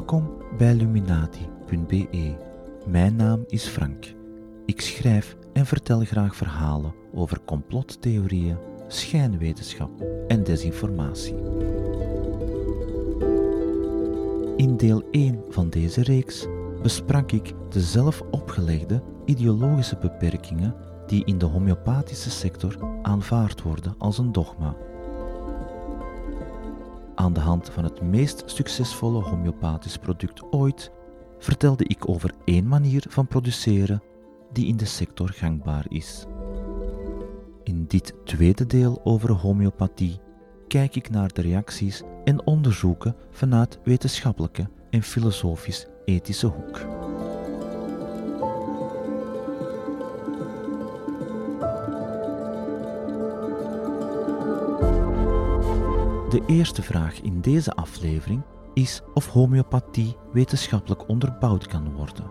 Welkom bij Illuminati.be. Mijn naam is Frank. Ik schrijf en vertel graag verhalen over complottheorieën, schijnwetenschap en desinformatie. In deel 1 van deze reeks besprak ik de zelf opgelegde ideologische beperkingen die in de homeopathische sector aanvaard worden als een dogma. Aan de hand van het meest succesvolle homeopathisch product ooit vertelde ik over één manier van produceren die in de sector gangbaar is. In dit tweede deel over homeopathie kijk ik naar de reacties en onderzoeken vanuit wetenschappelijke en filosofisch-ethische hoek. De eerste vraag in deze aflevering is of homeopathie wetenschappelijk onderbouwd kan worden.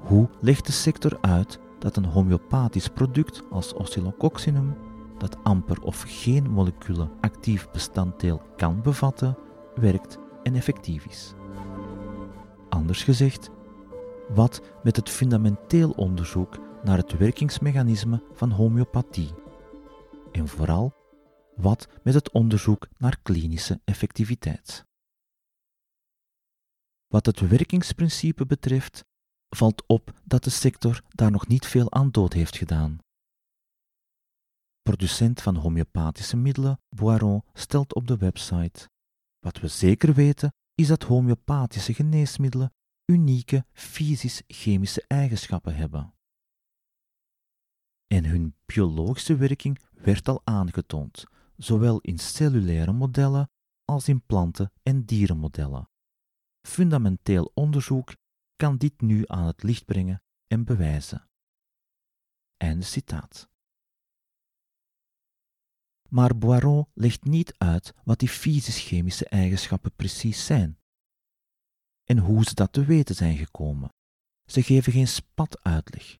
Hoe legt de sector uit dat een homeopathisch product als oscillococcinum, dat amper of geen moleculen actief bestanddeel kan bevatten, werkt en effectief is? Anders gezegd, wat met het fundamenteel onderzoek naar het werkingsmechanisme van homeopathie? En vooral, wat met het onderzoek naar klinische effectiviteit? Wat het werkingsprincipe betreft, valt op dat de sector daar nog niet veel aan dood heeft gedaan. Producent van homeopathische middelen, Boiron, stelt op de website: Wat we zeker weten is dat homeopathische geneesmiddelen unieke fysisch-chemische eigenschappen hebben. En hun biologische werking werd al aangetoond, zowel in cellulaire modellen als in planten- en dierenmodellen. Fundamenteel onderzoek kan dit nu aan het licht brengen en bewijzen. Einde citaat. Maar Boiron legt niet uit wat die fysisch-chemische eigenschappen precies zijn en hoe ze dat te weten zijn gekomen. Ze geven geen spat uitleg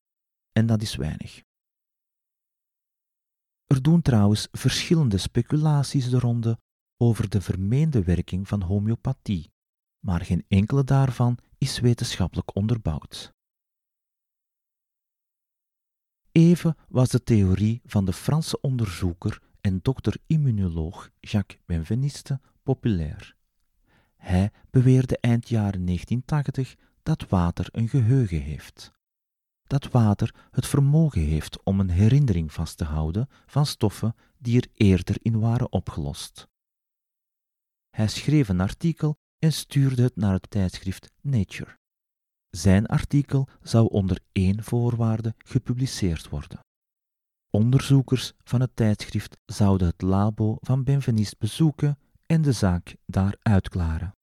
en dat is weinig. Er doen trouwens verschillende speculaties de ronde over de vermeende werking van homeopathie, maar geen enkele daarvan is wetenschappelijk onderbouwd. Even was de theorie van de Franse onderzoeker en dokter-immunoloog Jacques Benveniste populair. Hij beweerde eind jaren 1980 dat water een geheugen heeft. Dat water het vermogen heeft om een herinnering vast te houden van stoffen die er eerder in waren opgelost. Hij schreef een artikel en stuurde het naar het tijdschrift Nature. Zijn artikel zou onder één voorwaarde gepubliceerd worden. Onderzoekers van het tijdschrift zouden het labo van Benveniste bezoeken en de zaak daar uitklaren.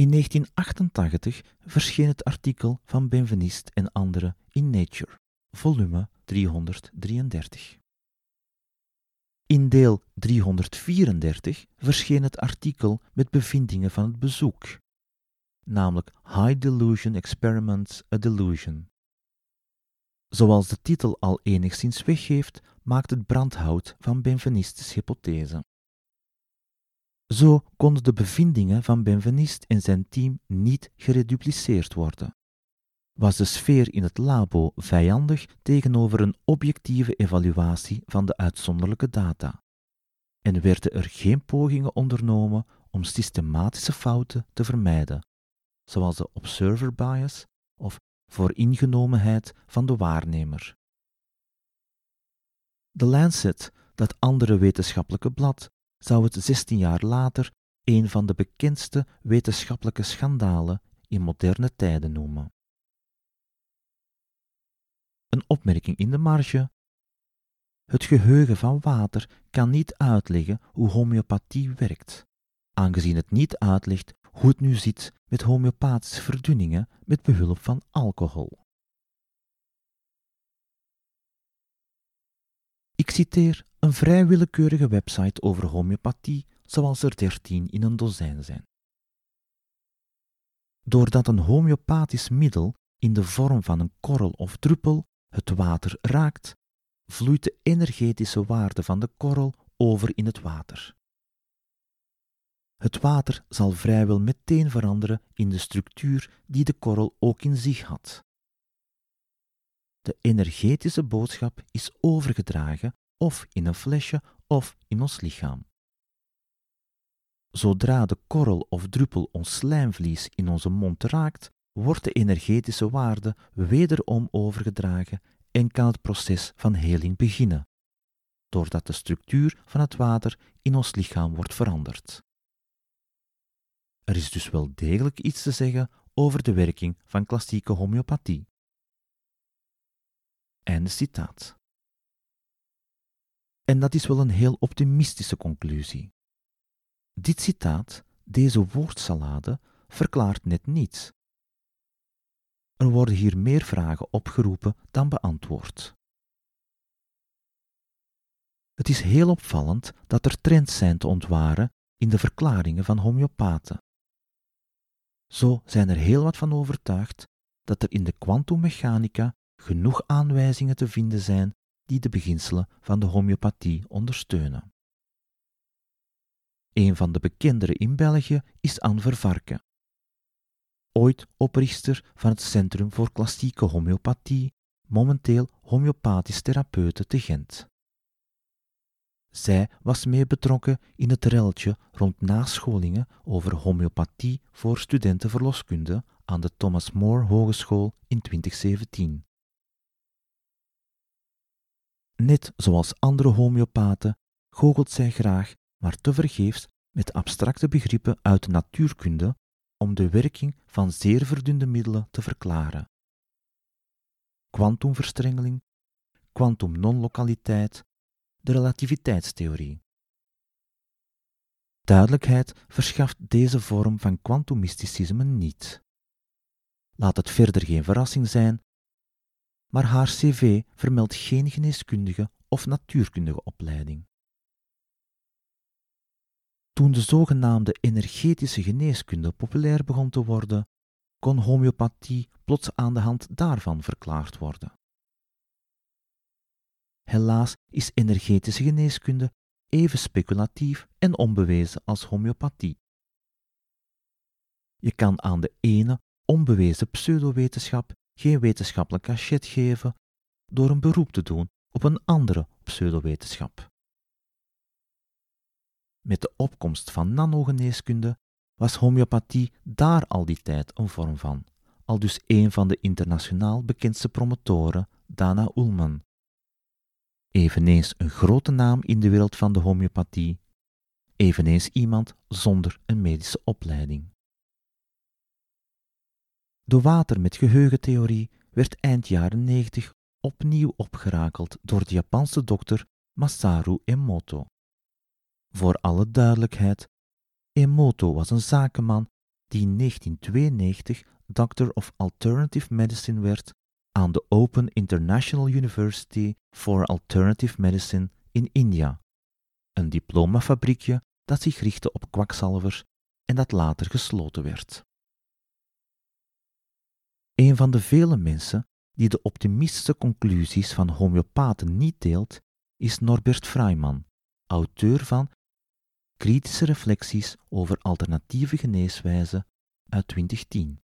In 1988 verscheen het artikel van Benveniste en anderen in Nature, volume 333. In deel 334 verscheen het artikel met bevindingen van het bezoek, namelijk High Delusion Experiments a Delusion. Zoals de titel al enigszins weggeeft, maakt het brandhout van Benvenistes hypothese. Zo konden de bevindingen van Benveniste en zijn team niet geredupliceerd worden. Was de sfeer in het labo vijandig tegenover een objectieve evaluatie van de uitzonderlijke data? En werden er geen pogingen ondernomen om systematische fouten te vermijden, zoals de observer bias of vooringenomenheid van de waarnemer? De Lancet, dat andere wetenschappelijke blad, zou het 16 jaar later een van de bekendste wetenschappelijke schandalen in moderne tijden noemen. Een opmerking in de marge. Het geheugen van water kan niet uitleggen hoe homeopathie werkt, aangezien het niet uitlegt hoe het nu zit met homeopathische verdunningen met behulp van alcohol. Ik citeer een vrij willekeurige website over homeopathie, zoals er dertien in een dozijn zijn. Doordat een homeopathisch middel in de vorm van een korrel of druppel het water raakt, vloeit de energetische waarde van de korrel over in het water. Het water zal vrijwel meteen veranderen in de structuur die de korrel ook in zich had. De energetische boodschap is overgedragen of in een flesje of in ons lichaam. Zodra de korrel of druppel ons slijmvlies in onze mond raakt, wordt de energetische waarde wederom overgedragen en kan het proces van heling beginnen, doordat de structuur van het water in ons lichaam wordt veranderd. Er is dus wel degelijk iets te zeggen over de werking van klassieke homeopathie. Einde citaat. En dat is wel een heel optimistische conclusie. Dit citaat, deze woordsalade, verklaart net niets. Er worden hier meer vragen opgeroepen dan beantwoord. Het is heel opvallend dat er trends zijn te ontwaren in de verklaringen van homeopaten. Zo zijn er heel wat van overtuigd dat er in de kwantummechanica genoeg aanwijzingen te vinden zijn die de beginselen van de homeopathie ondersteunen. Een van de bekendere in België is Anne Vervarken. Ooit oprichter van het Centrum voor Klassieke Homeopathie, momenteel homeopathisch therapeute te Gent. Zij was mee betrokken in het reltje rond nascholingen over homeopathie voor studenten verloskunde aan de Thomas More Hogeschool in 2017. Net zoals andere homeopaten goochelt zij graag, maar tevergeefs, met abstracte begrippen uit de natuurkunde om de werking van zeer verdunde middelen te verklaren. Quantumverstrengeling, quantum non-lokaliteit, de relativiteitstheorie. Duidelijkheid verschaft deze vorm van kwantummysticisme niet. Laat het verder geen verrassing zijn, maar haar cv vermeldt geen geneeskundige of natuurkundige opleiding. Toen de zogenaamde energetische geneeskunde populair begon te worden, kon homeopathie plots aan de hand daarvan verklaard worden. Helaas is energetische geneeskunde even speculatief en onbewezen als homeopathie. Je kan aan de ene onbewezen pseudowetenschap geen wetenschappelijk cachet geven door een beroep te doen op een andere pseudowetenschap. Met de opkomst van nanogeneeskunde was homeopathie daar al die tijd een vorm van, al dus een van de internationaal bekendste promotoren, Dana Ullman. Eveneens een grote naam in de wereld van de homeopathie, eveneens iemand zonder een medische opleiding. De water met geheugentheorie werd eind jaren 90 opnieuw opgerakeld door de Japanse dokter Masaru Emoto. Voor alle duidelijkheid, Emoto was een zakenman die in 1992 Doctor of Alternative Medicine werd aan de Open International University for Alternative Medicine in India, een diplomafabriekje dat zich richtte op kwakzalvers en dat later gesloten werd. Een van de vele mensen die de optimistische conclusies van homeopaten niet deelt, is Norbert Freiman, auteur van Kritische reflecties over alternatieve geneeswijzen uit 2010.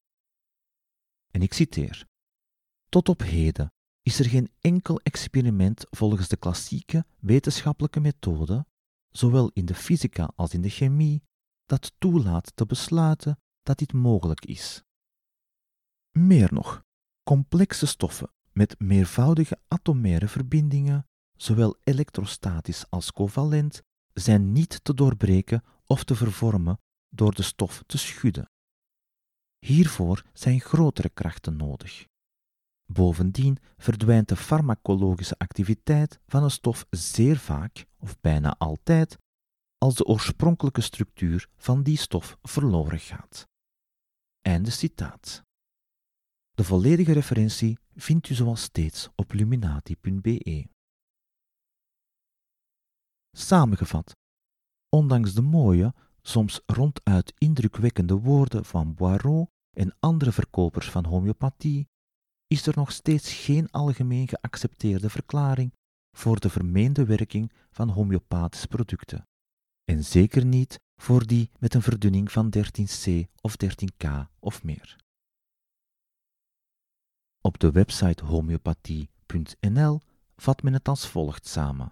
En ik citeer: Tot op heden is er geen enkel experiment volgens de klassieke wetenschappelijke methode, zowel in de fysica als in de chemie, dat toelaat te besluiten dat dit mogelijk is. Meer nog, complexe stoffen met meervoudige atomaire verbindingen, zowel elektrostatisch als covalent, zijn niet te doorbreken of te vervormen door de stof te schudden. Hiervoor zijn grotere krachten nodig. Bovendien verdwijnt de farmacologische activiteit van een stof zeer vaak, of bijna altijd, als de oorspronkelijke structuur van die stof verloren gaat. Einde citaat. De volledige referentie vindt u zoals steeds op luminati.be. Samengevat, ondanks de mooie, soms ronduit indrukwekkende woorden van Boireau en andere verkopers van homeopathie, is er nog steeds geen algemeen geaccepteerde verklaring voor de vermeende werking van homeopathische producten, en zeker niet voor die met een verdunning van 13C of 13K of meer. Op de website homeopathie.nl vat men het als volgt samen.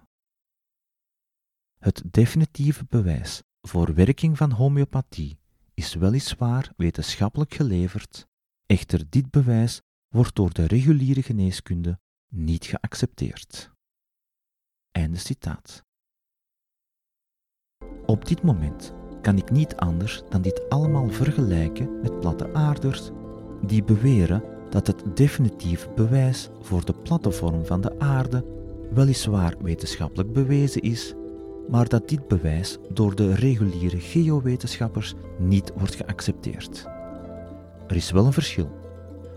Het definitieve bewijs voor werking van homeopathie is weliswaar wetenschappelijk geleverd, echter dit bewijs wordt door de reguliere geneeskunde niet geaccepteerd. Einde citaat. Op dit moment kan ik niet anders dan dit allemaal vergelijken met platte aarders die beweren dat het definitief bewijs voor de platte vorm van de aarde weliswaar wetenschappelijk bewezen is, maar dat dit bewijs door de reguliere geowetenschappers niet wordt geaccepteerd. Er is wel een verschil.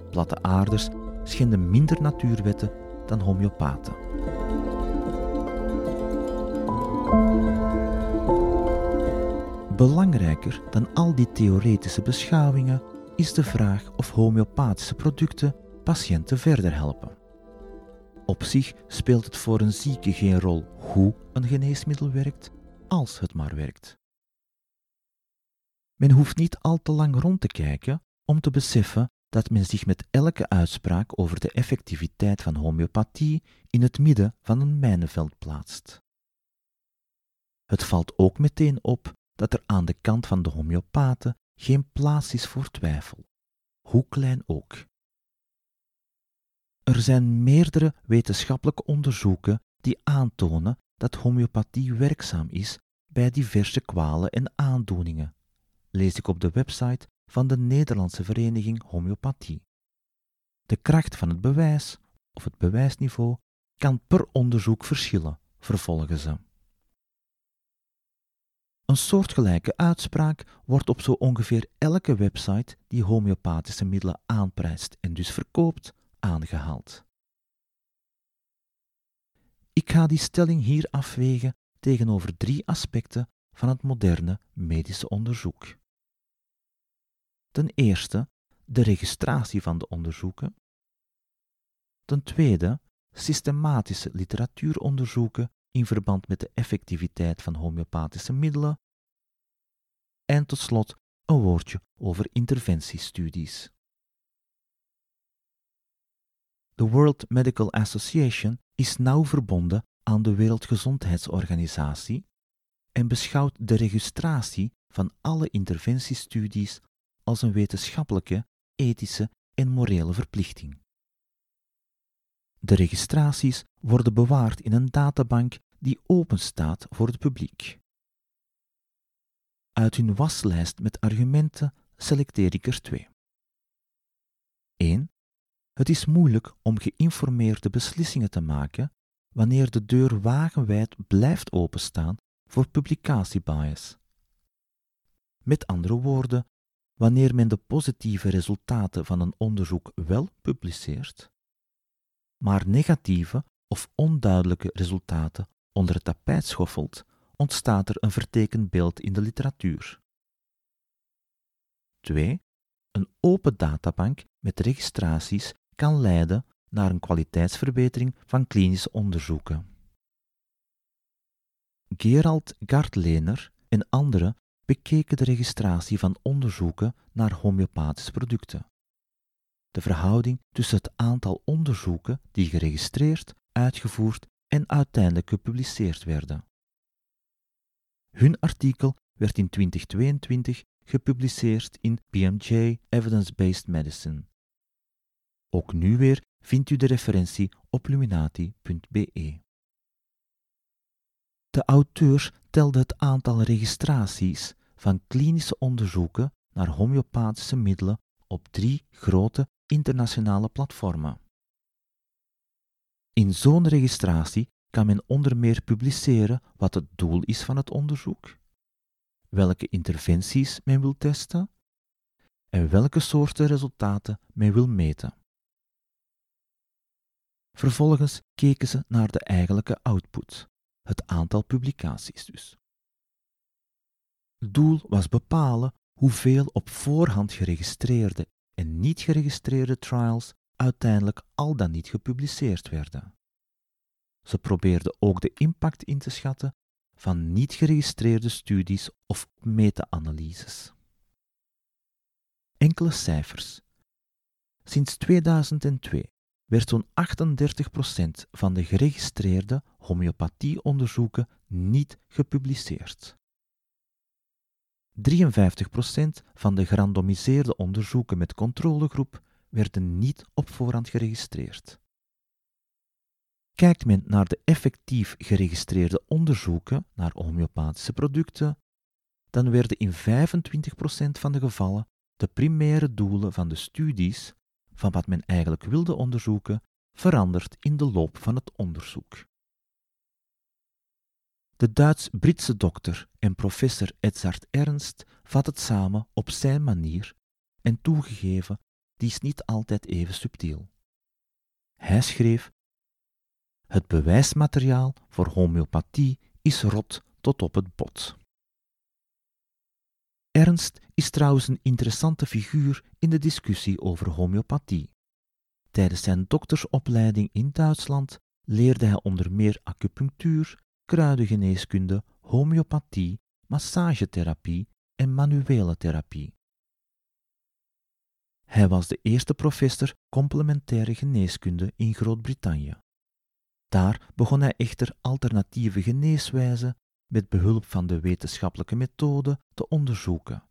Platte aarders schenden minder natuurwetten dan homeopaten. Belangrijker dan al die theoretische beschouwingen is de vraag of homeopathische producten patiënten verder helpen. Op zich speelt het voor een zieke geen rol hoe een geneesmiddel werkt, als het maar werkt. Men hoeft niet al te lang rond te kijken om te beseffen dat men zich met elke uitspraak over de effectiviteit van homeopathie in het midden van een mijnenveld plaatst. Het valt ook meteen op dat er aan de kant van de homeopaten geen plaats is voor twijfel, hoe klein ook. Er zijn meerdere wetenschappelijke onderzoeken die aantonen dat homeopathie werkzaam is bij diverse kwalen en aandoeningen, lees ik op de website van de Nederlandse Vereniging Homeopathie. De kracht van het bewijs, of het bewijsniveau, kan per onderzoek verschillen, vervolgen ze. Een soortgelijke uitspraak wordt op zo ongeveer elke website die homeopathische middelen aanprijst en dus verkoopt, aangehaald. Ik ga die stelling hier afwegen tegenover drie aspecten van het moderne medische onderzoek. Ten eerste de registratie van de onderzoeken. Ten tweede systematische literatuuronderzoeken in verband met de effectiviteit van homeopathische middelen. En tot slot een woordje over interventiestudies. De World Medical Association is nauw verbonden aan de Wereldgezondheidsorganisatie en beschouwt de registratie van alle interventiestudies als een wetenschappelijke, ethische en morele verplichting. De registraties worden bewaard in een databank die open staat voor het publiek. Uit hun waslijst met argumenten selecteer ik er twee. 1. Het is moeilijk om geïnformeerde beslissingen te maken wanneer de deur wagenwijd blijft openstaan voor publicatiebias. Met andere woorden, wanneer men de positieve resultaten van een onderzoek wel publiceert, maar negatieve of onduidelijke resultaten onder het tapijt schoffelt, ontstaat er een vertekend beeld in de literatuur. 2. Een open databank met registraties kan leiden naar een kwaliteitsverbetering van klinische onderzoeken. Gerald Gartlener en anderen bekeken de registratie van onderzoeken naar homeopathische producten. De verhouding tussen het aantal onderzoeken die geregistreerd, uitgevoerd en uiteindelijk gepubliceerd werden. Hun artikel werd in 2022 gepubliceerd in PMJ Evidence-Based Medicine. Ook nu weer vindt u de referentie op luminati.be. De auteurs telden het aantal registraties van klinische onderzoeken naar homeopathische middelen op drie grote internationale platformen. In zo'n registratie kan men onder meer publiceren wat het doel is van het onderzoek, welke interventies men wil testen en welke soorten resultaten men wil meten. Vervolgens keken ze naar de eigenlijke output, het aantal publicaties dus. Het doel was bepalen hoeveel op voorhand geregistreerde en niet geregistreerde trials uiteindelijk al dan niet gepubliceerd werden. Ze probeerden ook de impact in te schatten van niet geregistreerde studies of meta-analyses. Enkele cijfers. Sinds 2002 werd zo'n 38% van de geregistreerde homeopathieonderzoeken niet gepubliceerd. 53% van de gerandomiseerde onderzoeken met controlegroep werden niet op voorhand geregistreerd. Kijkt men naar de effectief geregistreerde onderzoeken naar homeopathische producten, dan werden in 25% van de gevallen de primaire doelen van de studies, van wat men eigenlijk wilde onderzoeken, veranderd in de loop van het onderzoek. De Duits-Britse dokter en professor Edzard Ernst vat het samen op zijn manier en toegegeven, die is niet altijd even subtiel. Hij schreef: Het bewijsmateriaal voor homeopathie is rot tot op het bot. Ernst is trouwens een interessante figuur in de discussie over homeopathie. Tijdens zijn doktersopleiding in Duitsland leerde hij onder meer acupunctuur, kruidengeneeskunde, homeopathie, massagetherapie en manuele therapie. Hij was de eerste professor complementaire geneeskunde in Groot-Brittannië. Daar begon hij echter alternatieve geneeswijzen met behulp van de wetenschappelijke methode te onderzoeken.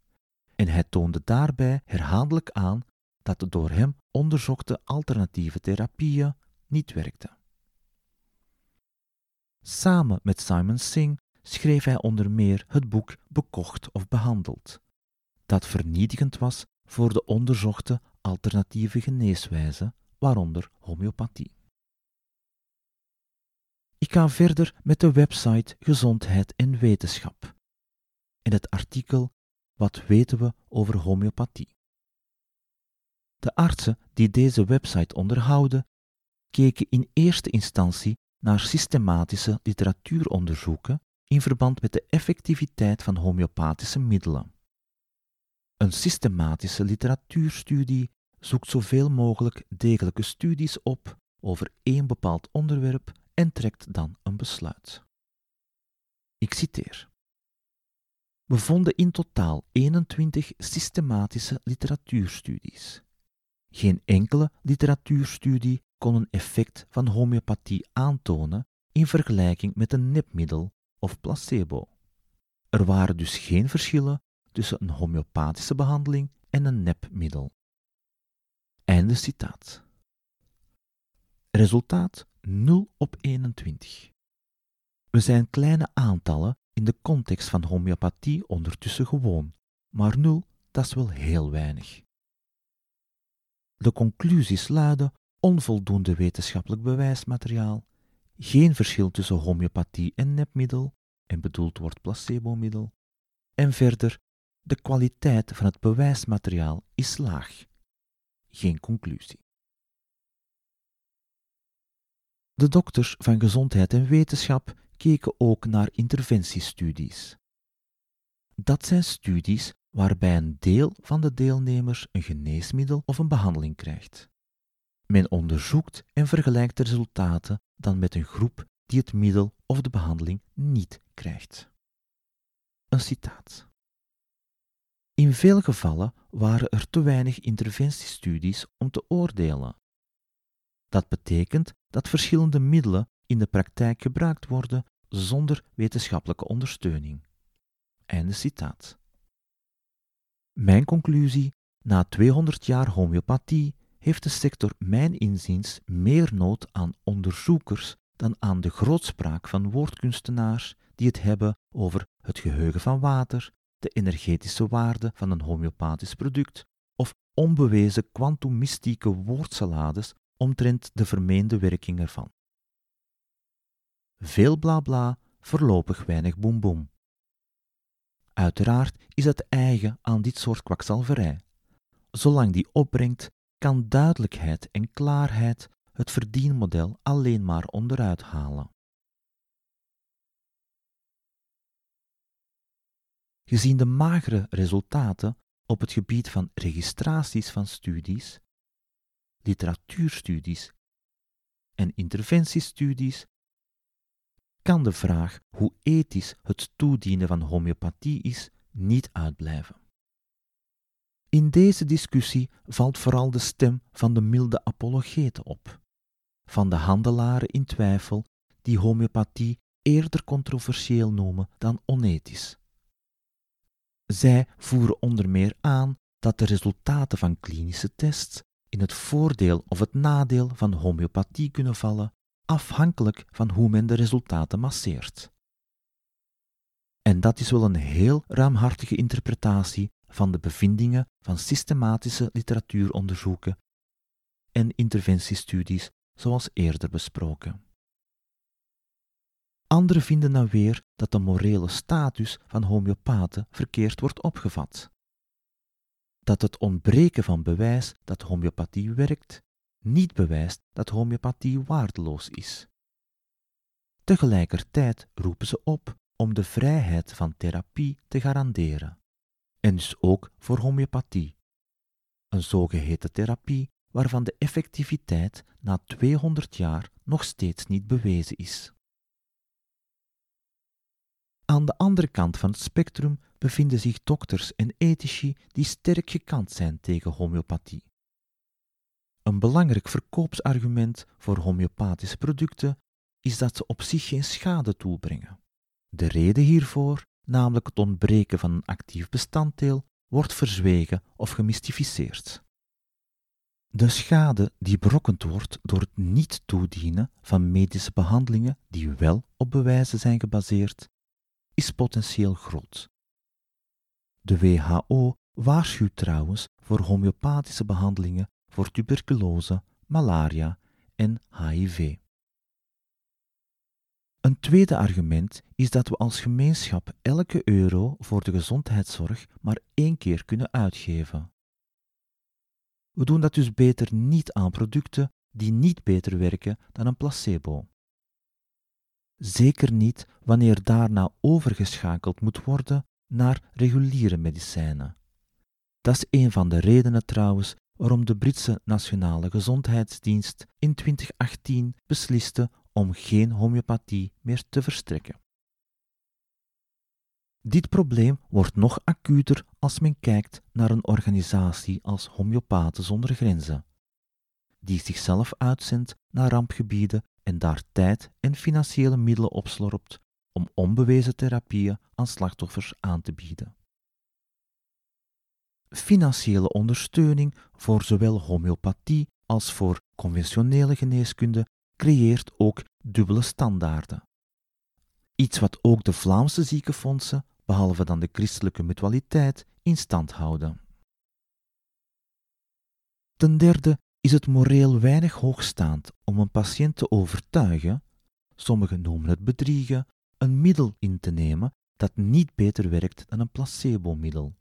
En hij toonde daarbij herhaaldelijk aan dat de door hem onderzochte alternatieve therapieën niet werkten. Samen met Simon Singh schreef hij onder meer het boek Bekocht of Behandeld, dat vernietigend was voor de onderzochte alternatieve geneeswijzen, waaronder homeopathie. Ik ga verder met de website Gezondheid en Wetenschap. In het artikel Wat weten we over homeopathie? De artsen die deze website onderhouden, keken in eerste instantie naar systematische literatuuronderzoeken in verband met de effectiviteit van homeopathische middelen. Een systematische literatuurstudie zoekt zoveel mogelijk degelijke studies op over één bepaald onderwerp en trekt dan een besluit. Ik citeer. We vonden in totaal 21 systematische literatuurstudies. Geen enkele literatuurstudie kon een effect van homeopathie aantonen in vergelijking met een nepmiddel of placebo. Er waren dus geen verschillen tussen een homeopathische behandeling en een nepmiddel. Einde citaat. Resultaat 0 op 21. We zijn kleine aantallen in de context van homeopathie ondertussen gewoon, maar 0, dat is wel heel weinig. De conclusies luiden onvoldoende wetenschappelijk bewijsmateriaal, geen verschil tussen homeopathie en nepmiddel, en bedoeld wordt placebo-middel, en verder, de kwaliteit van het bewijsmateriaal is laag. Geen conclusie. De dokters van gezondheid en wetenschap keken ook naar interventiestudies. Dat zijn studies waarbij een deel van de deelnemers een geneesmiddel of een behandeling krijgt. Men onderzoekt en vergelijkt de resultaten dan met een groep die het middel of de behandeling niet krijgt. Een citaat. In veel gevallen waren er te weinig interventiestudies om te oordelen. Dat betekent dat verschillende middelen in de praktijk gebruikt worden zonder wetenschappelijke ondersteuning. Einde citaat. Mijn conclusie: na 200 jaar homeopathie heeft de sector mijn inziens meer nood aan onderzoekers dan aan de grootspraak van woordkunstenaars die het hebben over het geheugen van water, de energetische waarde van een homeopathisch product of onbewezen kwantumistieke woordsalades omtrent de vermeende werking ervan. Veel bla bla, voorlopig weinig boem boem. Uiteraard is het eigen aan dit soort kwakzalverij. Zolang die opbrengt, kan duidelijkheid en klaarheid het verdienmodel alleen maar onderuit halen. Gezien de magere resultaten op het gebied van registraties van studies, literatuurstudies en interventiestudies, kan de vraag hoe ethisch het toedienen van homeopathie is niet uitblijven. In deze discussie valt vooral de stem van de milde apologeten op, van de handelaren in twijfel die homeopathie eerder controversieel noemen dan onethisch. Zij voeren onder meer aan dat de resultaten van klinische tests in het voordeel of het nadeel van homeopathie kunnen vallen, afhankelijk van hoe men de resultaten masseert. En dat is wel een heel ruimhartige interpretatie van de bevindingen van systematische literatuuronderzoeken en interventiestudies, zoals eerder besproken. Anderen vinden dan weer dat de morele status van homeopaten verkeerd wordt opgevat. Dat het ontbreken van bewijs dat homeopathie werkt, niet bewijst dat homeopathie waardeloos is. Tegelijkertijd roepen ze op om de vrijheid van therapie te garanderen, en dus ook voor homeopathie, een zogeheten therapie waarvan de effectiviteit na 200 jaar nog steeds niet bewezen is. Aan de andere kant van het spectrum bevinden zich dokters en ethici die sterk gekant zijn tegen homeopathie. Een belangrijk verkoopsargument voor homeopathische producten is dat ze op zich geen schade toebrengen. De reden hiervoor, namelijk het ontbreken van een actief bestanddeel, wordt verzwegen of gemystificeerd. De schade die berokkend wordt door het niet toedienen van medische behandelingen die wel op bewijzen zijn gebaseerd, is potentieel groot. De WHO waarschuwt trouwens voor homeopathische behandelingen voor tuberculose, malaria en HIV. Een tweede argument is dat we als gemeenschap elke euro voor de gezondheidszorg maar één keer kunnen uitgeven. We doen dat dus beter niet aan producten die niet beter werken dan een placebo. Zeker niet wanneer daarna overgeschakeld moet worden naar reguliere medicijnen. Dat is een van de redenen trouwens waarom de Britse Nationale Gezondheidsdienst in 2018 besliste om geen homeopathie meer te verstrekken. Dit probleem wordt nog acuter als men kijkt naar een organisatie als Homeopaten zonder Grenzen, die zichzelf uitzendt naar rampgebieden en daar tijd en financiële middelen opslorpt om onbewezen therapieën aan slachtoffers aan te bieden. Financiële ondersteuning voor zowel homeopathie als voor conventionele geneeskunde creëert ook dubbele standaarden. Iets wat ook de Vlaamse ziekenfondsen, behalve dan de christelijke mutualiteit, in stand houden. Ten derde is het moreel weinig hoogstaand om een patiënt te overtuigen, sommigen noemen het bedriegen, een middel in te nemen dat niet beter werkt dan een placebo-middel.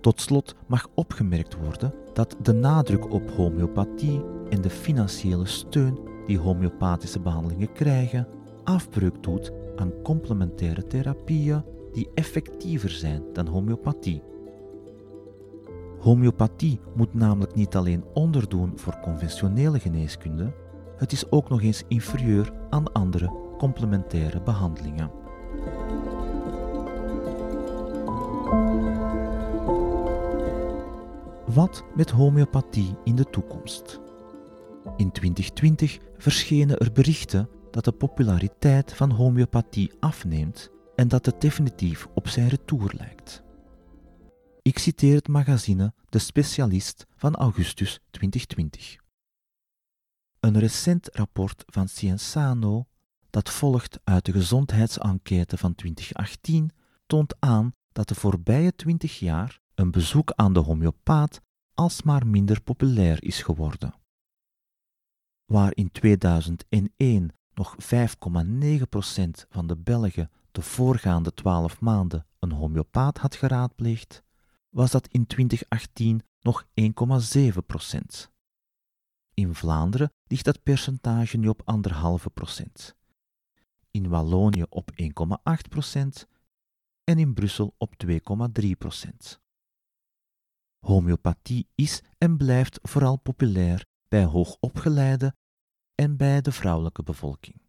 Tot slot mag opgemerkt worden dat de nadruk op homeopathie en de financiële steun die homeopathische behandelingen krijgen, afbreuk doet aan complementaire therapieën die effectiever zijn dan homeopathie. Homeopathie moet namelijk niet alleen onderdoen voor conventionele geneeskunde, het is ook nog eens inferieur aan andere complementaire behandelingen. Wat met homeopathie in de toekomst? In 2020 verschenen er berichten dat de populariteit van homeopathie afneemt en dat het definitief op zijn retour lijkt. Ik citeer het magazine De Specialist van augustus 2020. Een recent rapport van Cienzano, dat volgt uit de gezondheidsenquête van 2018, toont aan dat de voorbije 20 jaar een bezoek aan de homeopaat alsmaar minder populair is geworden. Waar in 2001 nog 5,9% van de Belgen de voorgaande 12 maanden een homeopaat had geraadpleegd, was dat in 2018 nog 1,7%. In Vlaanderen ligt dat percentage nu op 1,5%. In Wallonië op 1,8% en in Brussel op 2,3%. Homeopathie is en blijft vooral populair bij hoogopgeleide en bij de vrouwelijke bevolking.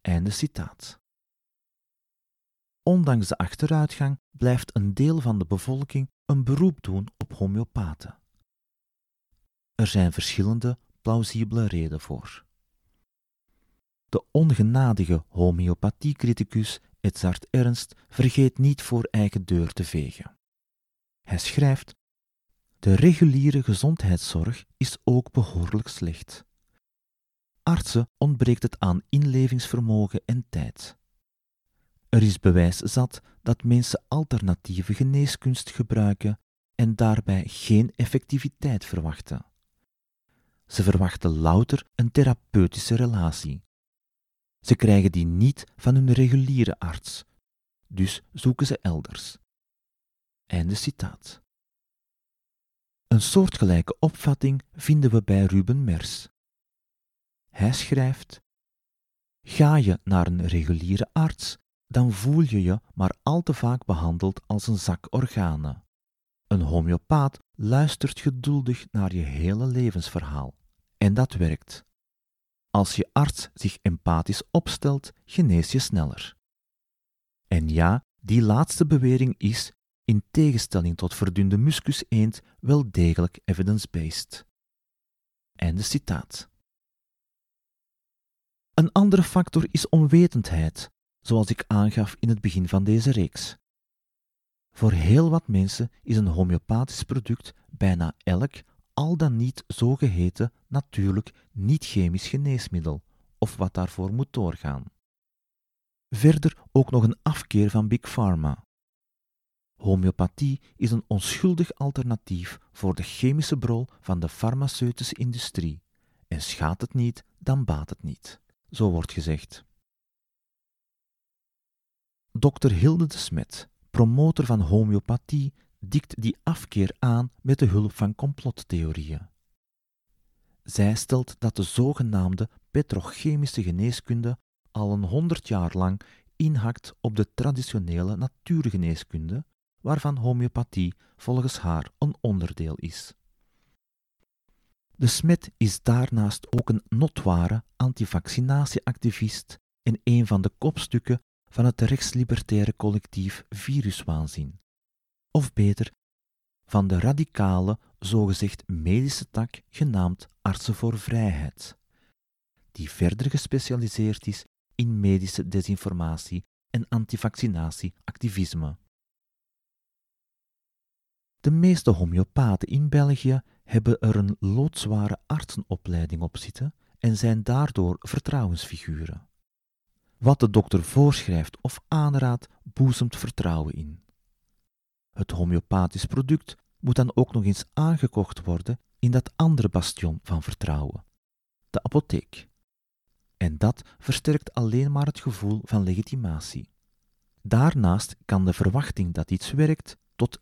Einde citaat. Ondanks de achteruitgang blijft een deel van de bevolking een beroep doen op homeopaten. Er zijn verschillende plausibele redenen voor. De ongenadige homeopathiecriticus Edzard Ernst vergeet niet voor eigen deur te vegen. Hij schrijft: De reguliere gezondheidszorg is ook behoorlijk slecht. Artsen ontbreekt het aan inlevingsvermogen en tijd. Er is bewijs zat dat mensen alternatieve geneeskunst gebruiken en daarbij geen effectiviteit verwachten. Ze verwachten louter een therapeutische relatie. Ze krijgen die niet van hun reguliere arts, dus zoeken ze elders. Einde citaat. Een soortgelijke opvatting vinden we bij Ruben Mers. Hij schrijft: Ga je naar een reguliere arts, dan voel je je maar al te vaak behandeld als een zak organen. Een homeopaat luistert geduldig naar je hele levensverhaal. En dat werkt. Als je arts zich empathisch opstelt, genees je sneller. En ja, die laatste bewering is, in tegenstelling tot verdunde muskus eend, wel degelijk evidence-based. Einde citaat. Een andere factor is onwetendheid, zoals ik aangaf in het begin van deze reeks. Voor heel wat mensen is een homeopathisch product bijna elk al dan niet zogeheten natuurlijk niet-chemisch geneesmiddel, of wat daarvoor moet doorgaan. Verder ook nog een afkeer van Big Pharma. Homeopathie is een onschuldig alternatief voor de chemische brol van de farmaceutische industrie. En schaadt het niet, dan baat het niet. Zo wordt gezegd. Dr. Hilde de Smet, promotor van homeopathie, dikt die afkeer aan met de hulp van complottheorieën. Zij stelt dat de zogenaamde petrochemische geneeskunde al een honderd jaar lang inhakt op de traditionele natuurgeneeskunde, waarvan homeopathie volgens haar een onderdeel is. De Smet is daarnaast ook een notware antivaccinatieactivist en een van de kopstukken van het rechtslibertaire collectief Viruswaanzin. Of beter, van de radicale, zogezegd medische tak genaamd Artsen voor Vrijheid, die verder gespecialiseerd is in medische desinformatie en antivaccinatieactivisme. De meeste homeopaten in België hebben er een loodzware artsenopleiding op zitten en zijn daardoor vertrouwensfiguren. Wat de dokter voorschrijft of aanraadt, boezemt vertrouwen in. Het homeopathisch product moet dan ook nog eens aangekocht worden in dat andere bastion van vertrouwen, de apotheek. En dat versterkt alleen maar het gevoel van legitimatie. Daarnaast kan de verwachting dat iets werkt tot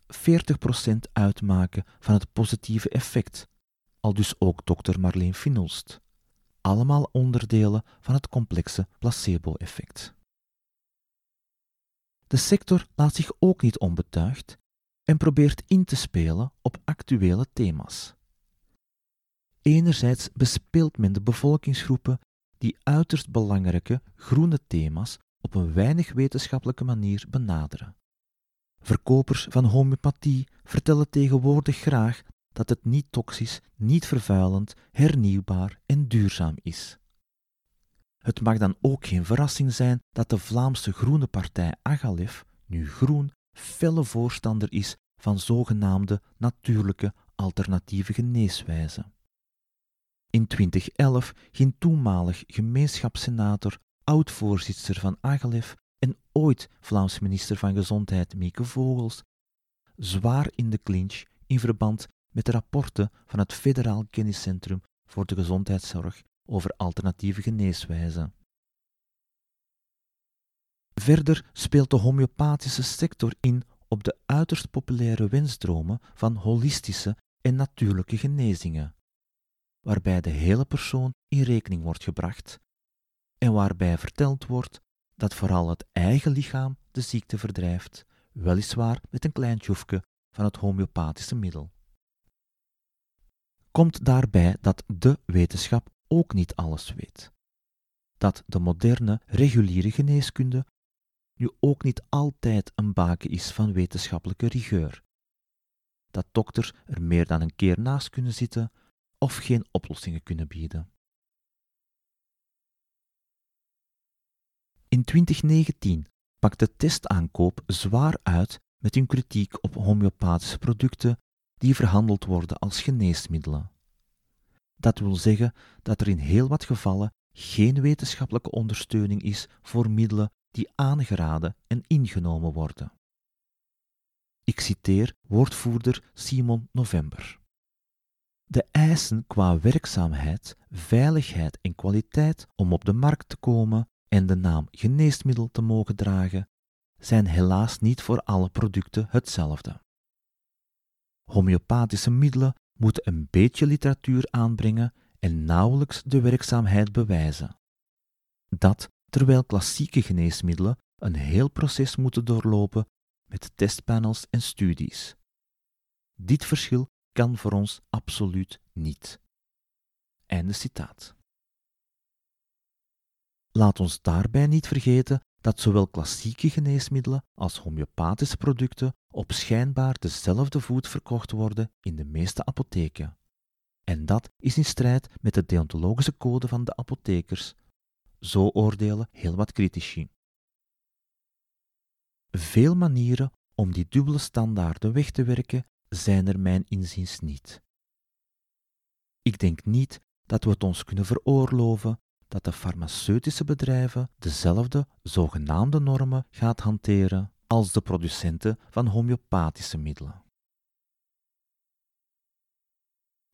40% uitmaken van het positieve effect, al dus ook dokter Marleen Finolst. Allemaal onderdelen van het complexe placebo-effect. De sector laat zich ook niet onbetuigd en probeert in te spelen op actuele thema's. Enerzijds bespeelt men de bevolkingsgroepen die uiterst belangrijke groene thema's op een weinig wetenschappelijke manier benaderen. Verkopers van homeopathie vertellen tegenwoordig graag dat het niet toxisch, niet vervuilend, hernieuwbaar en duurzaam is. Het mag dan ook geen verrassing zijn dat de Vlaamse groene partij Agalef, nu groen, felle voorstander is van zogenaamde natuurlijke alternatieve geneeswijzen. In 2011 ging toenmalig gemeenschapssenator, oud-voorzitter van Agalef en ooit Vlaams minister van Gezondheid Mieke Vogels zwaar in de clinch in verband met de rapporten van het Federaal Kenniscentrum voor de Gezondheidszorg over alternatieve geneeswijzen. Verder speelt de homeopathische sector in op de uiterst populaire wensdromen van holistische en natuurlijke genezingen, waarbij de hele persoon in rekening wordt gebracht en waarbij verteld wordt dat vooral het eigen lichaam de ziekte verdrijft, weliswaar met een klein tjoefje van het homeopathische middel. Komt daarbij dat de wetenschap ook niet alles weet. dat de moderne, reguliere geneeskunde nu ook niet altijd een baken is van wetenschappelijke rigueur. Dat dokters er meer dan een keer naast kunnen zitten of geen oplossingen kunnen bieden. In 2019 pakte testaankoop zwaar uit met hun kritiek op homeopathische producten die verhandeld worden als geneesmiddelen. Dat wil zeggen dat er in heel wat gevallen geen wetenschappelijke ondersteuning is voor middelen die aangeraden en ingenomen worden. Ik citeer woordvoerder Simon November. De eisen qua werkzaamheid, veiligheid en kwaliteit om op de markt te komen en de naam geneesmiddel te mogen dragen, zijn helaas niet voor alle producten hetzelfde. Homeopathische middelen moeten een beetje literatuur aanbrengen en nauwelijks de werkzaamheid bewijzen. Dat terwijl klassieke geneesmiddelen een heel proces moeten doorlopen met testpanels en studies. Dit verschil kan voor ons absoluut niet. Einde citaat. Laat ons daarbij niet vergeten dat zowel klassieke geneesmiddelen als homeopathische producten op schijnbaar dezelfde voet verkocht worden in de meeste apotheken. En dat is in strijd met de deontologische code van de apothekers. Zo oordelen heel wat critici. Veel manieren om die dubbele standaarden weg te werken zijn er mijn inziens niet. Ik denk niet dat we het ons kunnen veroorloven dat de farmaceutische bedrijven dezelfde zogenaamde normen gaat hanteren als de producenten van homeopathische middelen.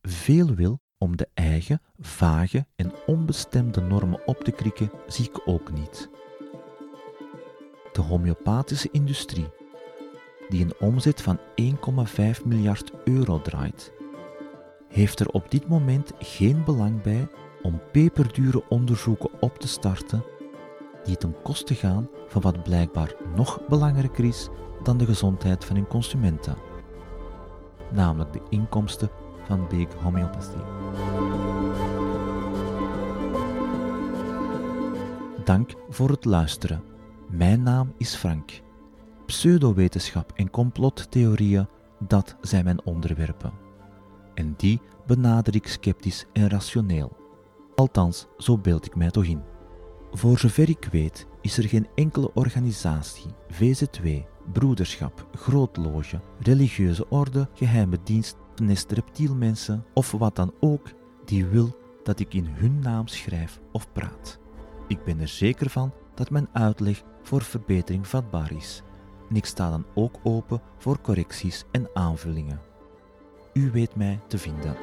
Veel wil om de eigen, vage en onbestemde normen op te krikken, zie ik ook niet. De homeopathische industrie, die een omzet van 1,5 miljard euro draait, heeft er op dit moment geen belang bij om peperdure onderzoeken op te starten die ten koste gaan van wat blijkbaar nog belangrijker is dan de gezondheid van hun consumenten, namelijk de inkomsten van Big Homeopathy. Dank voor het luisteren. Mijn naam is Frank. Pseudowetenschap en complottheorieën, dat zijn mijn onderwerpen. En die benader ik sceptisch en rationeel. Althans, zo beeld ik mij toch in. Voor zover ik weet, is er geen enkele organisatie, VZW, broederschap, grootloge, religieuze orde, geheime dienst, nest reptielmensen of wat dan ook die wil dat ik in hun naam schrijf of praat. Ik ben er zeker van dat mijn uitleg voor verbetering vatbaar is. Ik sta dan ook open voor correcties en aanvullingen. U weet mij te vinden.